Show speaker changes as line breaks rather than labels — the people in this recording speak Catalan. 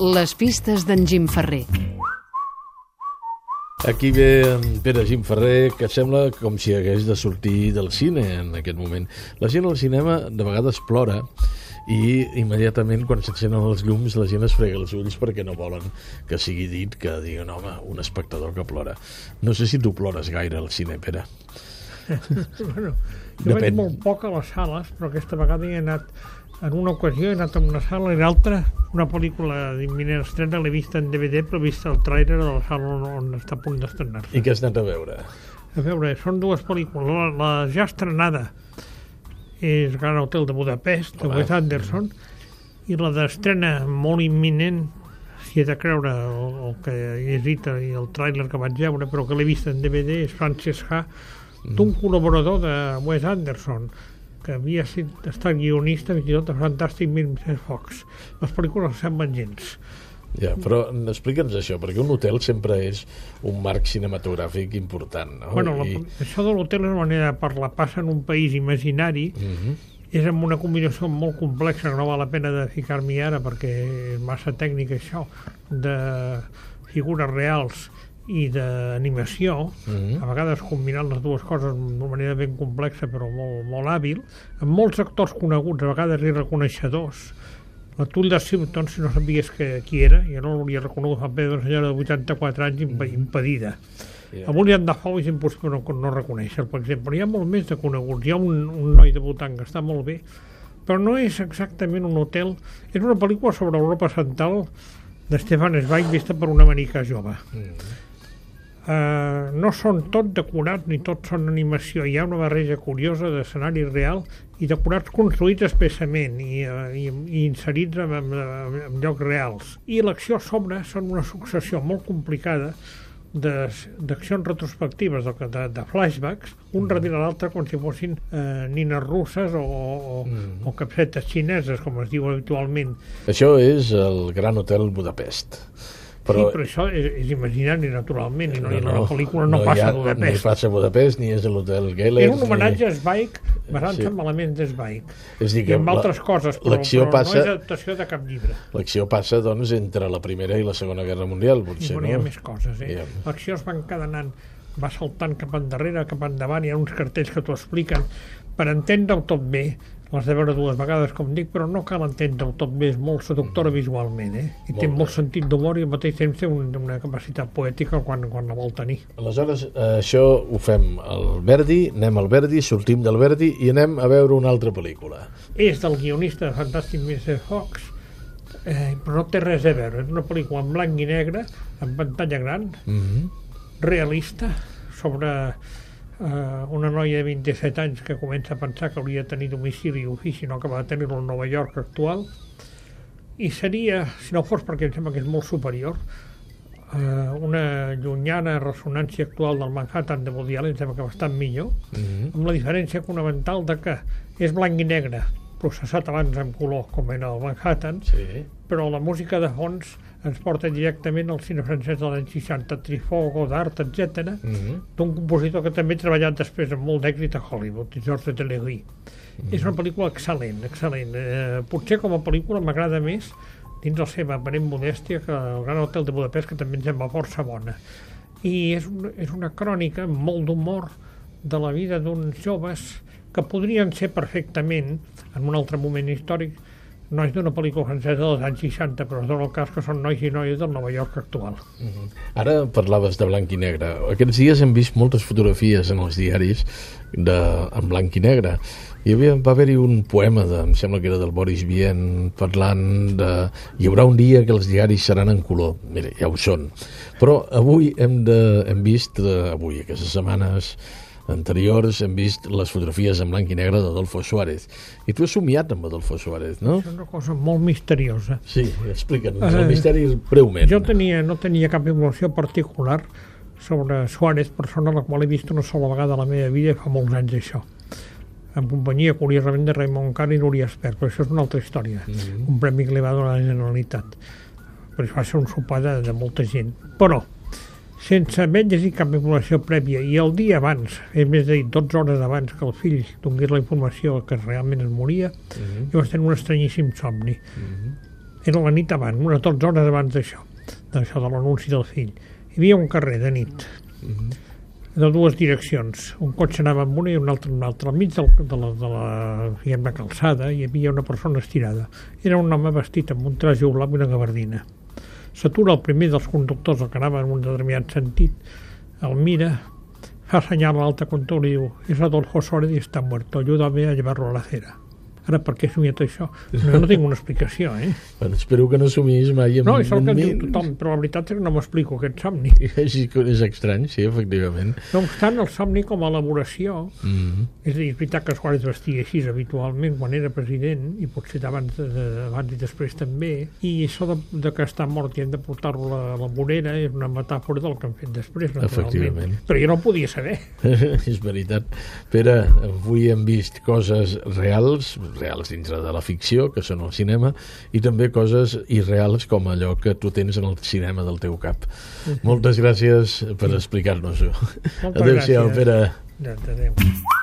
Les pistes d'en Jim Ferrer.
Aquí ve en Pere Jim Ferrer, que sembla com si hagués de sortir del cine en aquest moment. La gent al cinema de vegades plora i immediatament quan s'encenen els llums la gent es frega els ulls perquè no volen que sigui dit que diguen home, un espectador que plora. No sé si tu plores gaire al cine, Pere.
bueno, jo Depèn. vaig molt poc a les sales, però aquesta vegada hi he anat en una ocasió he anat a una sala i l'altra, una pel·lícula d'imminent estrena, l'he vista en DVD, però he vist el tràiler de la sala on, on està a punt d'estrenar-se.
I què has anat a veure?
A veure, són dues pel·lícules. La, la ja estrenada és Gran Hotel de Budapest, de Wes Anderson, i la d'estrena molt imminent, si he de creure el, el que he dit i el tràiler que vaig veure, però que l'he vist en DVD, és Frances Ha, d'un mm. col·laborador de Wes Anderson, que havia estat guionista fins i tot de Fantàstic Mr. Fox. Les pel·lícules semblen gens.
Ja, però explica'ns això, perquè un hotel sempre és un marc cinematogràfic important, no?
Bueno, la, I... això de l'hotel és una manera de parlar. Passa en un país imaginari, uh mhm. -huh. és amb una combinació molt complexa, que no val la pena de ficar-m'hi ara perquè és massa tècnica això, de figures reals i d'animació, mm -hmm. a vegades combinant les dues coses d'una manera ben complexa però molt, molt hàbil, amb molts actors coneguts, a vegades i reconeixedors. La Tulda Simpson, si no sabies que, qui era, jo no l'hauria reconegut, fa una senyora de 84 anys imp mm. impedida. Yeah. A William Dafoe és impossible no, no reconèixer, per exemple. Hi ha molt més de coneguts. Hi ha un, un noi debutant que està molt bé, però no és exactament un hotel. És una pel·lícula sobre Europa Central de Stefan Zweig vista per una americà jove. Mm -hmm eh, no són tot decorats ni tot són animació, hi ha una barreja curiosa d'escenari real i decorats construïts espessament i, uh, i, i inserits en, en, en llocs reals. I l'acció a sobre són una successió molt complicada d'accions retrospectives, de, de, de flashbacks, un mm. darrere l'altre com si fossin eh, nines russes o, o, mm. o capsetes xineses, com es diu habitualment.
Això és el Gran Hotel Budapest.
Però... Sí, però això és, és imaginari, naturalment, i no, no, no, la pel·lícula no, no passa ha, a Budapest.
Ni passa a Budapest, ni és a l'hotel Geller.
És un homenatge ni... a Zweig, basant sí. en elements de Zweig. És dir, que I amb la, altres coses, però, però passa, no és adaptació de cap llibre.
L'acció passa, doncs, entre la Primera i la Segona Guerra Mundial, potser,
I, bueno, no? Hi ha més coses, eh? Yeah. L'acció es va encadenant, va saltant cap endarrere, cap endavant, hi ha uns cartells que t'ho expliquen. Per entendre-ho tot bé, l'has de veure dues vegades, com dic, però no cal entendre-ho tot bé, és molt seductora visualment, eh? I molt té molt sentit d'humor i al mateix temps té un, una capacitat poètica quan, quan la vol tenir.
Aleshores, eh, això ho fem al Verdi, anem al Verdi, sortim del Verdi i anem a veure una altra pel·lícula.
És del guionista de Fantastic Mr. Fox, eh, però no té res a veure. És una pel·lícula en blanc i negre, en pantalla gran, mm -hmm. realista, sobre una noia de 27 anys que comença a pensar que hauria de tenir domicili i ofici no acaba de tenir-lo a Nova York actual i seria, si no fos perquè em sembla que és molt superior eh, una llunyana ressonància actual del Manhattan de Woody Allen, em sembla que bastant millor mm -hmm. amb la diferència fonamental de que és blanc i negre processat abans en color com era el Manhattan sí. però la música de fons ens porta directament al cine francès de l'any 60, Trifó, Godard, etc. Mm -hmm. d'un compositor que també ha treballat després amb molt d'èxit a Hollywood, Georges Deléry. Mm -hmm. És una pel·lícula excel·lent, excel·lent. Eh, potser com a pel·lícula m'agrada més dins la seva aparent modèstia que el Gran Hotel de Budapest, que també ens sembla força bona. I és, un, és una crònica molt d'humor de la vida d'uns joves que podrien ser perfectament, en un altre moment històric, nois d'una pel·lícula francesa dels anys 60, però es dona el cas que són nois i noies del Nova York actual. Uh
-huh. Ara parlaves de blanc i negre. Aquests dies hem vist moltes fotografies en els diaris de, en blanc i negre. Hi havia, va haver-hi un poema, de, em sembla que era del Boris Vian, parlant de... Hi haurà un dia que els diaris seran en color. Mira, ja ho són. Però avui hem, de, hem vist, de, avui, aquestes setmanes, anteriors hem vist les fotografies en blanc i negre d'Adolfo Suárez. I tu has somiat amb Adolfo Suárez, no?
És una cosa molt misteriosa.
Sí, explica'ns uh, el misteri breument.
Jo tenia, no tenia cap informació particular sobre Suárez, persona la qual he vist una sola vegada a la meva vida fa molts anys això en companyia, curiosament, de Raimon Carr i Núria Espert, però això és una altra història, mm -hmm. un premi que li va donar la Generalitat. Però això va ser un sopar de, de molta gent. Però, sense haver llegit cap informació prèvia i el dia abans, és més de dir, 12 hores abans que el fill donés la informació que realment es moria, uh -huh. jo vaig tenir un estranyíssim somni. Uh -huh. era la nit abans, unes 12 hores abans d'això, d'això de l'anunci del fill. Hi havia un carrer de nit, de dues direccions. Un cotxe anava amb una i un altre amb l'altre. Al mig del, de, la, de, la, diguem, la calçada hi havia una persona estirada. Era un home vestit amb un traje blau i una gabardina. S'atura el primer dels conductors, que anava en un determinat sentit, el mira, fa senyal a l'altre conductor i diu és Adolfo Suárez i està muerto, ayúdame a llevarlo a la acera. Ara, per què he somiat això? No, no tinc una explicació, eh?
Bueno, espero que no somis mai amb
No, és el que
amb
diu tothom, però la veritat és que no m'explico aquest somni.
És, és estrany, sí, efectivament.
No obstant, el somni com a elaboració,
Mm
és a dir, és veritat que Suárez vestia així habitualment quan era president, i potser d'abans de, de, abans i després també, i això de, de que està mort i hem de portar-lo a la, la vorera és una metàfora del que han fet després, naturalment.
Efectivament.
Però jo no podia saber.
és veritat. Pere, avui hem vist coses reals, reals dintre de la ficció, que són el cinema, i també coses irreals com allò que tu tens en el cinema del teu cap. Moltes gràcies per explicar-nos-ho. Adéu-siau. Pere.
Adéu.